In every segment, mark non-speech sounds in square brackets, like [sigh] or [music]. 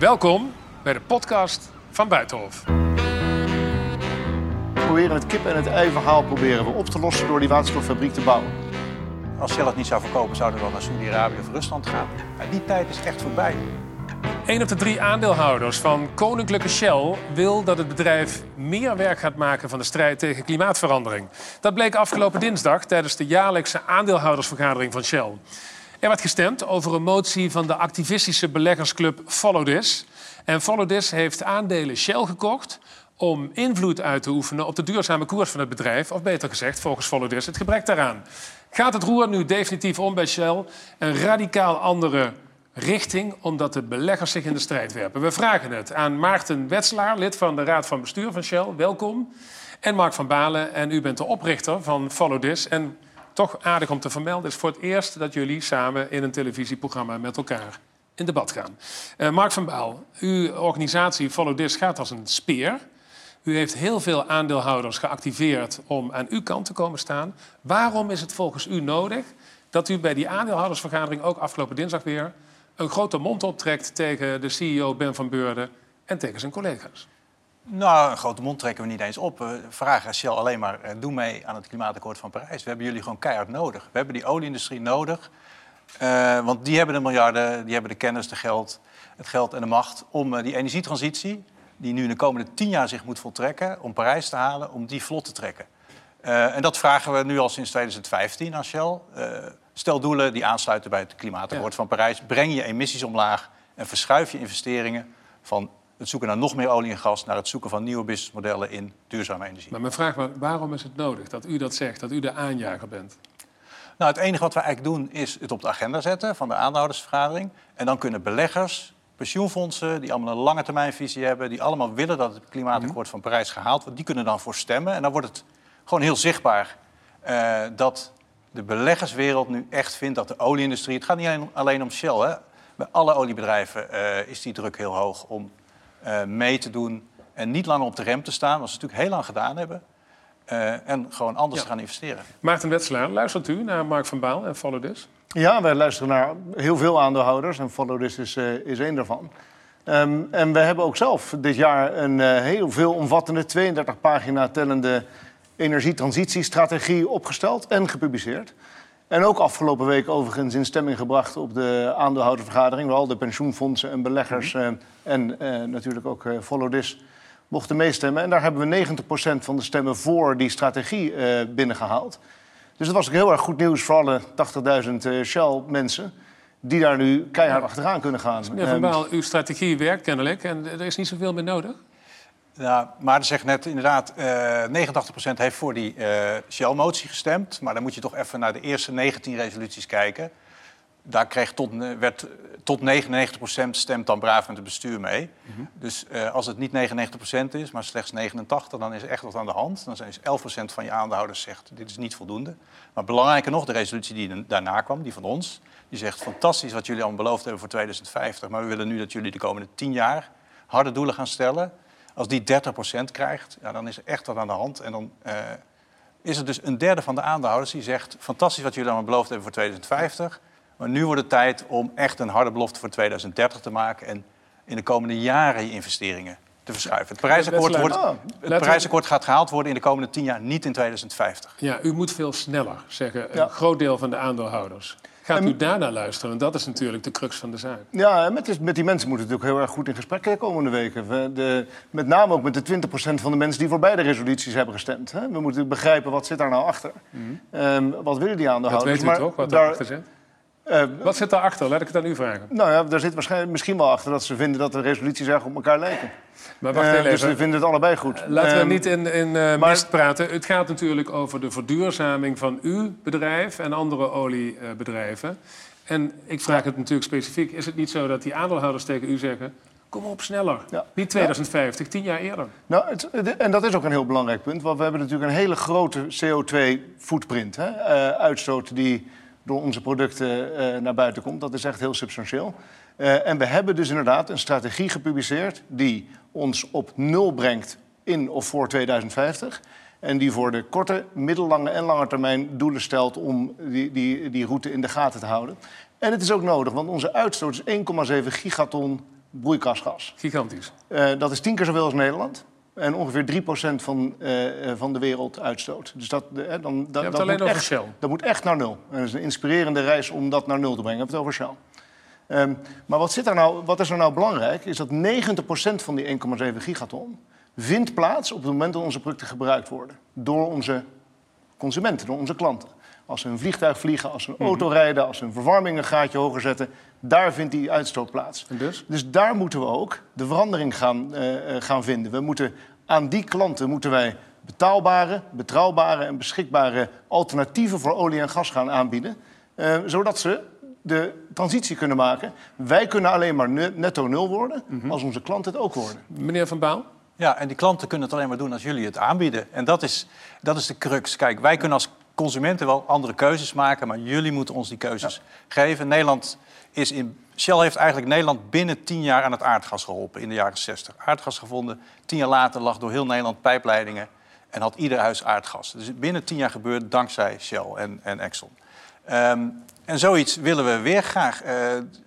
Welkom bij de podcast van Buitenhof. We proberen het kip- en het ei-verhaal proberen we op te lossen door die waterstoffabriek te bouwen. Als Shell het niet zou verkopen, zouden we wel naar Saudi-Arabië of Rusland gaan. Maar die tijd is echt voorbij. Een op de drie aandeelhouders van Koninklijke Shell wil dat het bedrijf meer werk gaat maken van de strijd tegen klimaatverandering. Dat bleek afgelopen dinsdag tijdens de jaarlijkse aandeelhoudersvergadering van Shell. Er werd gestemd over een motie van de activistische beleggersclub Follow This. En Follow This heeft aandelen Shell gekocht om invloed uit te oefenen op de duurzame koers van het bedrijf. Of beter gezegd, volgens Follow This, het gebrek daaraan. Gaat het roer nu definitief om bij Shell? Een radicaal andere richting, omdat de beleggers zich in de strijd werpen. We vragen het aan Maarten Wetselaar, lid van de Raad van Bestuur van Shell. Welkom. En Mark van Balen, en u bent de oprichter van Follow This. En toch aardig om te vermelden, is voor het eerst dat jullie samen in een televisieprogramma met elkaar in debat gaan. Uh, Mark van Baal, uw organisatie Follow This gaat als een speer. U heeft heel veel aandeelhouders geactiveerd om aan uw kant te komen staan. Waarom is het volgens u nodig dat u bij die aandeelhoudersvergadering ook afgelopen dinsdag weer een grote mond optrekt tegen de CEO Ben van Beurden en tegen zijn collega's? Nou, een grote mond trekken we niet eens op. We vragen Shell alleen maar, eh, doe mee aan het klimaatakkoord van Parijs. We hebben jullie gewoon keihard nodig. We hebben die olieindustrie nodig. Uh, want die hebben de miljarden, die hebben de kennis, de geld, het geld en de macht om uh, die energietransitie, die nu in de komende tien jaar zich moet voltrekken, om Parijs te halen, om die vlot te trekken. Uh, en dat vragen we nu al sinds 2015 aan Shell. stel doelen die aansluiten bij het klimaatakkoord ja. van Parijs. Breng je emissies omlaag en verschuif je investeringen van het zoeken naar nog meer olie en gas, naar het zoeken van nieuwe businessmodellen in duurzame energie. Maar mijn vraag was, waarom is het nodig dat u dat zegt, dat u de aanjager bent? Nou, het enige wat we eigenlijk doen is het op de agenda zetten van de aandeelhoudersvergadering. En dan kunnen beleggers, pensioenfondsen, die allemaal een lange termijnvisie hebben, die allemaal willen dat het klimaatakkoord van Parijs gehaald wordt, die kunnen dan voor stemmen. En dan wordt het gewoon heel zichtbaar uh, dat de beleggerswereld nu echt vindt dat de olieindustrie. Het gaat niet alleen om Shell, hè. Bij alle oliebedrijven uh, is die druk heel hoog om uh, mee te doen en niet langer op de rem te staan, wat ze natuurlijk heel lang gedaan hebben. Uh, en gewoon anders ja. te gaan investeren. Maarten Wetselaar, luistert u naar Mark van Baal en Follow This? Ja, wij luisteren naar heel veel aandeelhouders en Follow This is, uh, is één daarvan. Um, en we hebben ook zelf dit jaar een uh, heel veel omvattende, 32 pagina tellende energietransitiestrategie opgesteld en gepubliceerd. En ook afgelopen week overigens in stemming gebracht op de aandeelhoudervergadering... waar al de pensioenfondsen en beleggers mm -hmm. uh, en uh, natuurlijk ook uh, Follow This mochten meestemmen. En daar hebben we 90% van de stemmen voor die strategie binnengehaald. Dus dat was ook heel erg goed nieuws voor alle 80.000 Shell-mensen... die daar nu keihard achteraan kunnen gaan. Meneer Van Baal, uw strategie werkt kennelijk en er is niet zoveel meer nodig. Ja, maar zegt net inderdaad, uh, 89% heeft voor die uh, Shell-motie gestemd. Maar dan moet je toch even naar de eerste 19 resoluties kijken. Daar kreeg tot, werd tot 99% stemt dan braaf met het bestuur mee. Mm -hmm. Dus uh, als het niet 99% is, maar slechts 89%, dan is er echt wat aan de hand. Dan zijn 11% van je aandeelhouders zegt, dit is niet voldoende. Maar belangrijker nog, de resolutie die daarna kwam, die van ons... die zegt, fantastisch wat jullie allemaal beloofd hebben voor 2050... maar we willen nu dat jullie de komende 10 jaar harde doelen gaan stellen... Als die 30% krijgt, ja, dan is er echt wat aan de hand. En dan uh, is er dus een derde van de aandeelhouders die zegt... fantastisch wat jullie allemaal beloofd hebben voor 2050... maar nu wordt het tijd om echt een harde belofte voor 2030 te maken... en in de komende jaren je investeringen te verschuiven. Het Parijsakkoord, wordt, het Parijsakkoord gaat gehaald worden in de komende 10 jaar, niet in 2050. Ja, u moet veel sneller, zeggen ja. een groot deel van de aandeelhouders. Gaat u daarna luisteren? Want dat is natuurlijk de crux van de zaak. Ja, met, met die mensen moeten we natuurlijk heel erg goed in gesprek de komende weken. We, de, met name ook met de 20% van de mensen die voor beide resoluties hebben gestemd. Hè? We moeten begrijpen wat zit daar nou achter. Mm -hmm. um, wat willen die aandeelhouders? Dat weet u toch, wat daar, daarachter zit? Uh, wat zit daarachter? Laat ik het aan u vragen. Nou ja, daar zit waarschijnlijk misschien wel achter dat ze vinden dat de resoluties erg op elkaar lijken. Maar wacht even. Uh, dus ze vinden het allebei goed. Uh, laten we um, niet in, in maar... mist praten. Het gaat natuurlijk over de verduurzaming van uw bedrijf en andere oliebedrijven. En ik vraag het natuurlijk specifiek. Is het niet zo dat die aandeelhouders tegen u zeggen... kom op, sneller. Ja. Niet 2050, ja. tien jaar eerder. Nou, het, en dat is ook een heel belangrijk punt. Want we hebben natuurlijk een hele grote CO2-footprint. Uh, uitstoot die door onze producten uh, naar buiten komt. Dat is echt heel substantieel. Uh, en we hebben dus inderdaad een strategie gepubliceerd... die ons op nul brengt in of voor 2050... En die voor de korte, middellange en lange termijn doelen stelt om die, die, die route in de gaten te houden. En het is ook nodig, want onze uitstoot is 1,7 gigaton broeikasgas. Gigantisch. Eh, dat is tien keer zoveel als Nederland. En ongeveer 3% van, eh, eh, van de wereld uitstoot. Dus dat, eh, dan, dat, dat alleen moet over echt, Shell. dat moet echt naar nul. En dat is een inspirerende reis om dat naar nul te brengen. We het over Shell. Ehm, maar wat, zit er nou, wat is er nou belangrijk? Is dat 90% van die 1,7 gigaton vindt plaats op het moment dat onze producten gebruikt worden. Door onze consumenten, door onze klanten. Als ze een vliegtuig vliegen, als ze een auto rijden, als ze een verwarming een gaatje hoger zetten, daar vindt die uitstoot plaats. En dus? Dus daar moeten we ook de verandering gaan, eh, eh, gaan vinden. We moeten aan die klanten moeten wij betaalbare, betrouwbare en beschikbare alternatieven voor olie en gas gaan aanbieden. eh, zodat ze de transitie kunnen maken. Wij kunnen alleen maar ne- netto nul worden als onze klanten het ook worden. Meneer Van Baal? Ja, en die klanten kunnen het alleen maar doen als jullie het aanbieden. En dat is, dat is de crux. Kijk, wij kunnen als consumenten wel andere keuzes maken, maar jullie moeten ons die keuzes geven. Nederland is in. Shell heeft eigenlijk Nederland binnen tien jaar aan het aardgas geholpen in de jaren 60. Aardgas gevonden. Tien jaar later lag door heel Nederland pijpleidingen en had ieder huis aardgas. Dus binnen tien jaar gebeurd dankzij Shell en, en Exxon. Ehm, en zoiets willen we weer graag. Eh,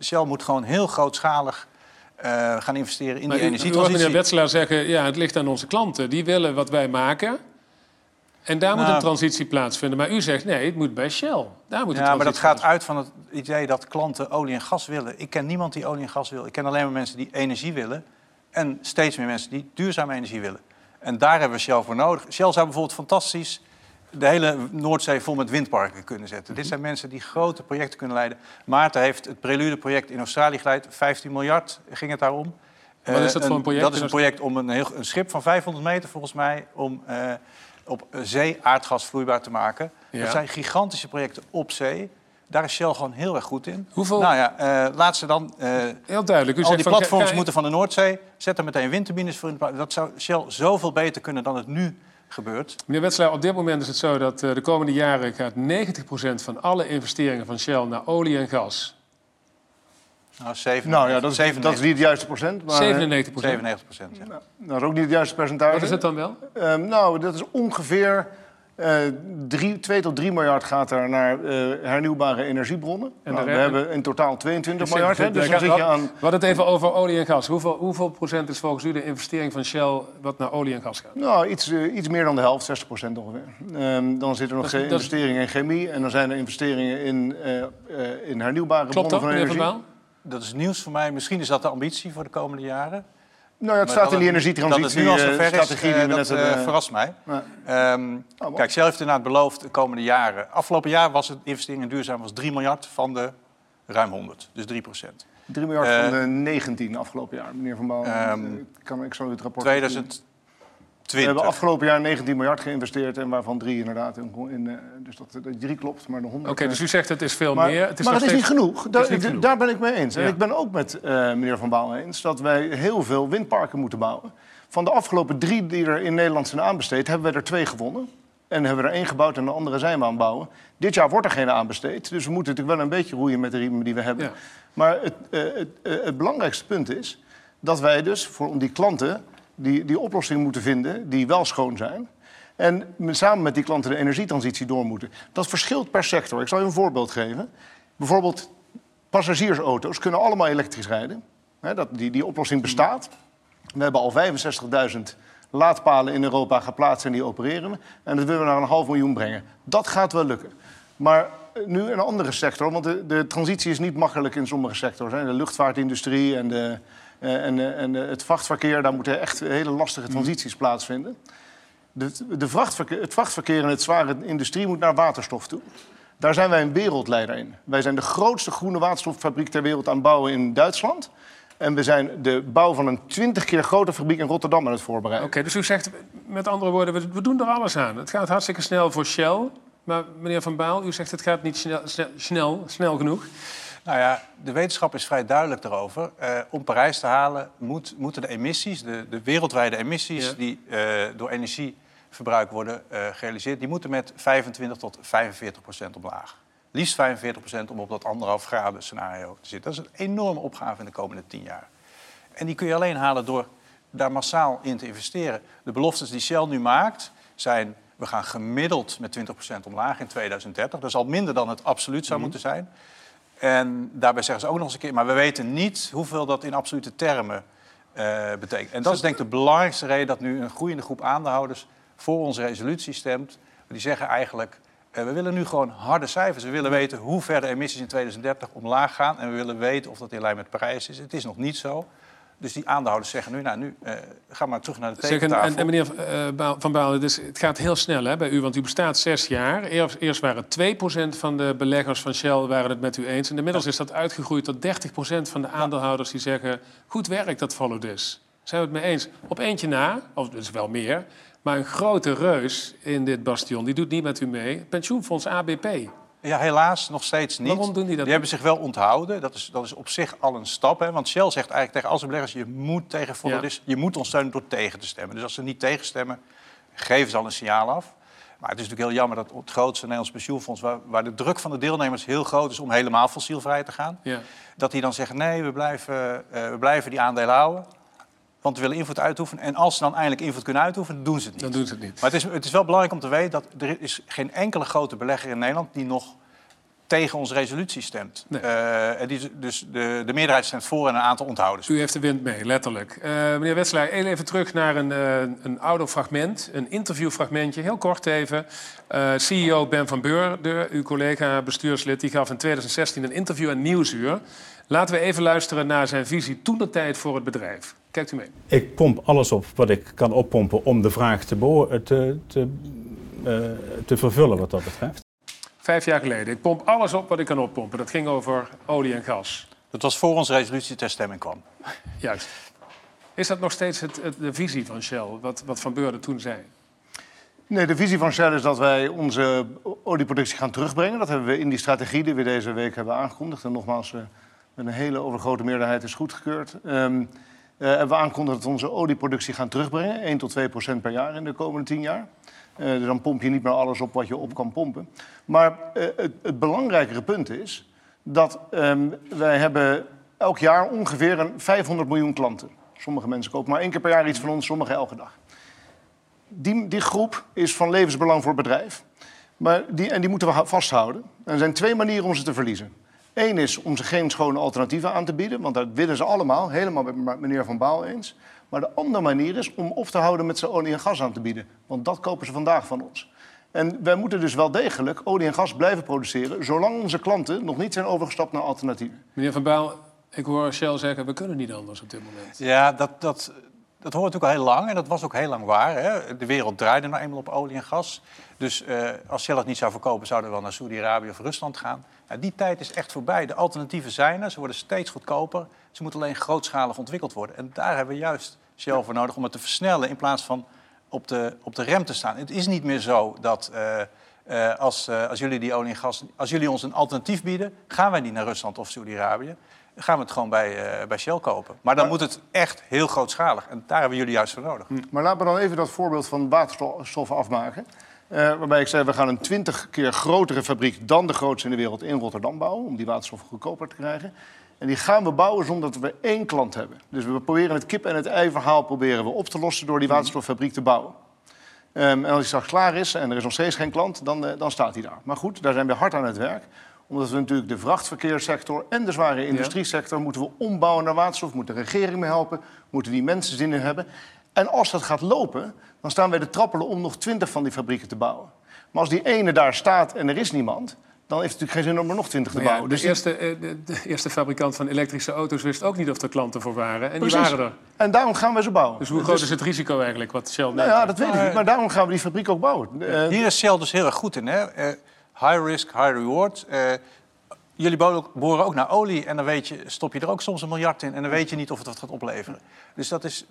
Shell moet gewoon heel grootschalig eh, gaan investeren in Maar die u- u hoort energietransitie. meneer Wetzelaar zeggen, ja, het ligt aan onze klanten. Die willen wat wij maken. En daar moet een transitie plaatsvinden. Maar u zegt, nee, het moet bij Shell. Daar moet Ja, maar dat gaat uit van het idee dat klanten olie en gas willen. Ik ken niemand die olie en gas wil. Ik ken alleen maar mensen die energie willen. En steeds meer mensen die duurzame energie willen. En daar hebben we Shell voor nodig. Shell zou bijvoorbeeld fantastisch de hele Noordzee vol met windparken kunnen zetten. Dit zijn mensen die grote projecten kunnen leiden. Maarten heeft het Prelude-project in Australië geleid. 15 miljard ging het daarom. Wat is dat Eh, voor een project Dat is een project om een, heel, een schip van 500 meter volgens mij... om eh, op zee aardgas vloeibaar te maken. Ja. Dat zijn gigantische projecten op zee. Daar is Shell gewoon heel erg goed in. Hoeveel- Nou ja, eh, laat ze dan... eh, Heel duidelijk. U al die platforms moeten van de Noordzee. Zet er meteen windturbines voor in. Dat zou Shell zoveel beter kunnen dan het nu gebeurt. Meneer Wetzelaar, op dit moment is het zo dat eh, de komende jaren gaat 90% van alle investeringen van Shell naar olie en gas. Nou, 7, Nou ja, dat is, dat is 97, niet het juiste procent. Maar, 97%. 97 procent. Ja. Nou, dat is ook niet het juiste percentage. Wat is het dan wel? Ehm, nou, dat is ongeveer eh 2 tot 3 miljard gaat er naar eh, hernieuwbare energiebronnen. En Nou, we hebben in totaal 22 Ik miljard. Hè, dus dan zit je aan... We hadden het even over olie en gas. Hoeveel, hoeveel procent is volgens u de investering van Shell wat naar olie en gas gaat? Nou, iets, eh, iets meer dan de helft, 60 procent ongeveer. Ehm, dan zitten er nog Dat dat investeringen in chemie. En dan zijn er investeringen in, eh, eh, in hernieuwbare Klopt dat, bronnen van energie. Baal? Dat is nieuws voor mij. Misschien is dat de ambitie voor de komende jaren. Nou ja, het Maar staat dat in die energietransitie Dat het nu al eh, zover is, strategie eh, dat eh, verrast mij. Ja. Ehm, mooi. kijk, Shell heeft inderdaad beloofd de komende jaren. Afgelopen jaar was het investering in duurzaam was 3 miljard van de ruim 100. Dus 3 procent. 3 miljard van de 19 afgelopen jaar, meneer Van Baal. Ehm, Eh, kan, ik u het rapport... 2020. We hebben afgelopen jaar 19 miljard geïnvesteerd en waarvan 3 inderdaad. In, in, eh, dus dat, dat 3 klopt, maar de 100... Oké, eh, dus u zegt het is veel maar meer. Het is maar nog het is niet genoeg. Daar, niet genoeg. daar ben ik mee eens. En ik ben ook met eh, meneer Van Baal eens dat wij heel veel windparken moeten bouwen. Van de afgelopen drie die er in Nederland zijn aanbesteed, hebben we er twee gewonnen. En hebben we er één gebouwd en de andere zijn we aan het bouwen. Dit jaar wordt er geen aanbesteed. Dus we moeten natuurlijk wel een beetje roeien met de riemen die we hebben. Ja. Maar het, eh, het, eh, het belangrijkste punt is dat wij dus voor om die klanten die, die oplossingen moeten vinden die wel schoon zijn. En samen met die klanten de energietransitie door moeten. Dat verschilt per sector. Ik zal je een voorbeeld geven. Bijvoorbeeld passagiersauto's kunnen allemaal elektrisch rijden. Dat, die, die oplossing bestaat. We hebben al 65.000 laadpalen in Europa geplaatst en die opereren. En dat willen we naar een half miljoen brengen. Dat gaat wel lukken. Maar eh, nu een andere sector, want de, de transitie is niet makkelijk in sommige sectors. Hè. De luchtvaartindustrie en, de, en, eh, en eh, het vrachtverkeer, daar moeten echt hele lastige transities plaatsvinden. De, de vrachtverkeer, het vrachtverkeer en het zware industrie moet naar waterstof toe. Daar zijn wij een wereldleider in. Wij zijn de grootste groene waterstoffabriek ter wereld aan het bouwen in Duitsland. En we zijn de bouw van een twintig keer grotere fabriek in Rotterdam aan het voorbereiden. Oké, dus u zegt met andere woorden, we, doen er alles aan. Het gaat hartstikke snel voor Shell. Maar meneer Van Baal, u zegt het gaat niet snel, snel, snel genoeg. Nou ja, de wetenschap is vrij duidelijk daarover. Eh, om Parijs te halen moet, moeten de emissies, de, de wereldwijde emissies Ja. die eh, door energieverbruik worden eh, gerealiseerd, die moeten met 25 tot 45 procent omlaag. Liefst 45 procent om op dat anderhalf graden scenario te zitten. Dat is een enorme opgave in de komende 10 jaar. En die kun je alleen halen door daar massaal in te investeren. De beloftes die Shell nu maakt zijn... we gaan gemiddeld met 20% omlaag in 2030. Dat is al minder dan het absoluut zou moeten zijn. En daarbij zeggen ze ook nog eens een keer... maar we weten niet hoeveel dat in absolute termen uh, betekent. En dat is denk ik de belangrijkste reden... dat nu een groeiende groep aandeelhouders voor onze resolutie stemt. Die zeggen eigenlijk... Uh, we willen nu gewoon harde cijfers. We willen weten hoe ver de emissies in 2030 omlaag gaan. En we willen weten of dat in lijn met Parijs is. Het is nog niet zo. Dus die aandeelhouders zeggen nu, nou nu, uh, ga maar terug naar de tekentafel. En, en, meneer uh, Van Baal, dus het gaat heel snel hè, bij u, want u bestaat zes jaar. Eerst, eerst waren 2% van de beleggers van Shell waren het met u eens. En inmiddels is dat uitgegroeid tot 30% van de aandeelhouders die zeggen... goed werk, dat follow this. Zijn we het mee eens? Op eentje na, of dus wel meer... maar een grote reus in dit bastion, die doet niet met u mee. Pensioenfonds ABP. Ja, helaas nog steeds niet. Waarom doen die dat? Die hebben zich wel onthouden. Dat is, dat is op zich al een stap. Hè? Want Shell zegt eigenlijk tegen al zijn beleggers... je moet tegen ja. je moet ons steunen door tegen te stemmen. Dus als ze niet tegenstemmen, geven ze al een signaal af. Maar het is natuurlijk heel jammer dat het grootste Nederlands pensioenfonds... Waar, waar, de druk van de deelnemers heel groot is om helemaal fossielvrij te gaan... Ja. dat die dan zeggen, nee, we blijven, uh, we blijven die aandelen houden... Want we willen invloed uitoefenen. En als ze dan eindelijk invloed kunnen uitoefenen, doen ze het niet. Dan doen ze het niet. Maar het is, het is wel belangrijk om te weten dat er is geen enkele grote belegger in Nederland die nog tegen onze resolutie stemt. Nee. Uh, die, dus de, de, meerderheid stemt voor en een aantal onthouders. U heeft de wind mee, letterlijk. Uh, meneer Wetselaar, even terug naar een, uh, een ouder fragment, een interviewfragmentje, heel kort even. CEO Ben van Beurden, uw collega bestuurslid, die gaf in 2016 een interview aan Nieuwsuur. Laten we even luisteren naar zijn visie toen de tijd voor het bedrijf. Kijkt u mee. Ik pomp alles op wat ik kan oppompen om de vraag te, te, te, te vervullen wat dat betreft. Vijf jaar geleden. Ik pomp alles op wat ik kan oppompen. Dat ging over olie en gas. Dat was voor onze resolutie ter stemming kwam. [laughs] Juist. Is dat nog steeds het, de visie van Shell, wat, wat Van Beurden toen zei? Nee, de visie van Shell is dat wij onze olieproductie gaan terugbrengen. Dat hebben we in die strategie die we deze week hebben aangekondigd. En nogmaals, uh, met een hele overgrote meerderheid is goedgekeurd. Um, hebben we aangekondigd dat we onze olieproductie gaan terugbrengen. 1 tot 2 procent per jaar in de komende 10 jaar. Uh, dus dan pomp je niet meer alles op wat je op kan pompen. Maar uh, het, het, belangrijkere punt is dat um, wij hebben elk jaar ongeveer een 500 miljoen klanten. Sommige mensen kopen maar één keer per jaar iets van ons, sommige elke dag. Die, die groep is van levensbelang voor het bedrijf. Maar die, en die moeten we vasthouden. er zijn twee manieren om ze te verliezen. Eén is om ze geen schone alternatieven aan te bieden, want dat willen ze allemaal, helemaal met meneer Van Baal eens. Maar de andere manier is om op te houden met ze olie en gas aan te bieden. Want dat kopen ze vandaag van ons. En wij moeten dus wel degelijk olie en gas blijven produceren... zolang onze klanten nog niet zijn overgestapt naar alternatieven. Meneer Van Baal, ik hoor Shell zeggen... we kunnen niet anders op dit moment. Ja, dat, dat, dat hoort natuurlijk al heel lang en dat was ook heel lang waar. Hè? De wereld draaide nou eenmaal op olie en gas. Dus uh, als Shell het niet zou verkopen, zouden we wel naar Saudi-Arabië of Rusland gaan. Nou, die tijd is echt voorbij. De alternatieven zijn er, ze worden steeds goedkoper. Ze moeten alleen grootschalig ontwikkeld worden. En daar hebben we juist Shell voor nodig om het te versnellen in plaats van op de, op de rem te staan. Het is niet meer zo dat uh, uh, als, als jullie die olie en gas, als jullie ons een alternatief bieden, gaan wij niet naar Rusland of Saudi-Arabië. Gaan we het gewoon bij, bij Shell kopen. Maar dan moet het echt heel grootschalig. En daar hebben jullie juist voor nodig. Hm, maar laten we dan even dat voorbeeld van waterstoffen afmaken. waarbij ik zei, we gaan een twintig keer grotere fabriek dan de grootste in de wereld in Rotterdam bouwen. Om die waterstoffen goedkoper te krijgen. En die gaan we bouwen zonder dat we één klant hebben. Dus we proberen het kip- en het ei-verhaal proberen we op te lossen door die mhm. waterstoffabriek te bouwen. Um, en als die straks klaar is en er is nog steeds geen klant, dan, uh, dan staat hij daar. Maar goed, daar zijn we hard aan het werk. Omdat we natuurlijk de vrachtverkeerssector en de zware industriesector moeten we ombouwen naar waterstof. Moet de regering mee helpen, moeten die mensen zin in hebben. En als dat gaat lopen, dan staan wij de trappelen om nog twintig van die fabrieken te bouwen. Maar als die ene daar staat en er is niemand, dan heeft het natuurlijk geen zin om er nog twintig te bouwen. de, dus eerste, eh, de, de, eerste fabrikant van elektrische auto's wist ook niet of er klanten voor waren. En die waren er. En daarom gaan we ze bouwen. Dus hoe groot is het risico eigenlijk wat Shell nou Ja, dat weet ik niet. Maar daarom gaan we die fabriek ook bouwen. Uh, Hier is Shell dus heel erg goed in. Hè? High risk, high reward. Uh, jullie boren ook naar olie en dan weet je, stop je er ook soms een miljard in... en dan weet je niet of het wat gaat opleveren. Dus dat is...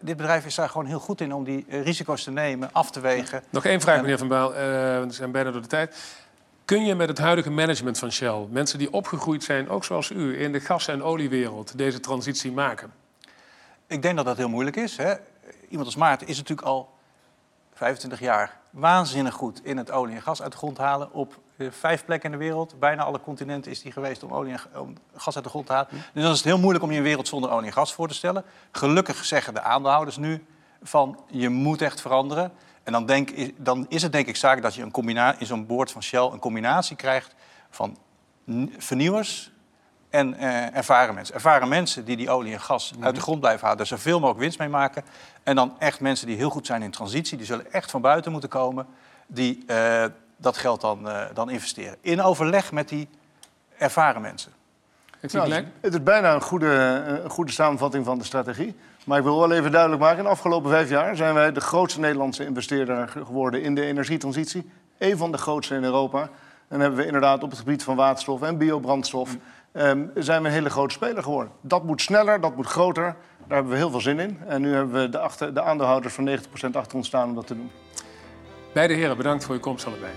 dit bedrijf is daar gewoon heel goed in om die risico's te nemen, af te wegen. Nog één vraag, meneer Van Baal. we zijn bijna door de tijd. Kun je met het huidige management van Shell, mensen die opgegroeid zijn, ook zoals u, in de gas- en oliewereld, deze transitie maken? Ik denk dat dat heel moeilijk is. Hè? Iemand als Maarten is natuurlijk al 25 jaar waanzinnig goed in het olie en gas uit de grond halen. Op eh, vijf plekken in de wereld, bijna alle continenten is hij geweest om, olie en om gas uit de grond te halen. Dus dan is het heel moeilijk om je een wereld zonder olie en gas voor te stellen. Gelukkig zeggen de aandeelhouders nu van je moet echt veranderen. En dan, denk, dan is het denk ik zaak dat je een in zo'n boord van Shell een combinatie krijgt van vernieuwers en eh, ervaren mensen. Ervaren mensen die die olie en gas uit de grond blijven halen, daar zoveel mogelijk winst mee maken. En dan echt mensen die heel goed zijn in transitie, die zullen echt van buiten moeten komen, die eh, dat geld dan, eh, dan investeren. In overleg met die ervaren mensen. Ik zie Nou, gelijk. het is bijna een goede, een goede samenvatting van de strategie. Maar ik wil wel even duidelijk maken: in de afgelopen vijf jaar zijn wij de grootste Nederlandse investeerder ge- geworden in de energietransitie. Eén van de grootste in Europa. En hebben we inderdaad op het gebied van waterstof en biobrandstof. Ehm, zijn we een hele grote speler geworden. Dat moet sneller, dat moet groter. Daar hebben we heel veel zin in. En nu hebben we de, achter, de aandeelhouders van 90% achter ons staan om dat te doen. Beide heren, bedankt voor uw komst allebei.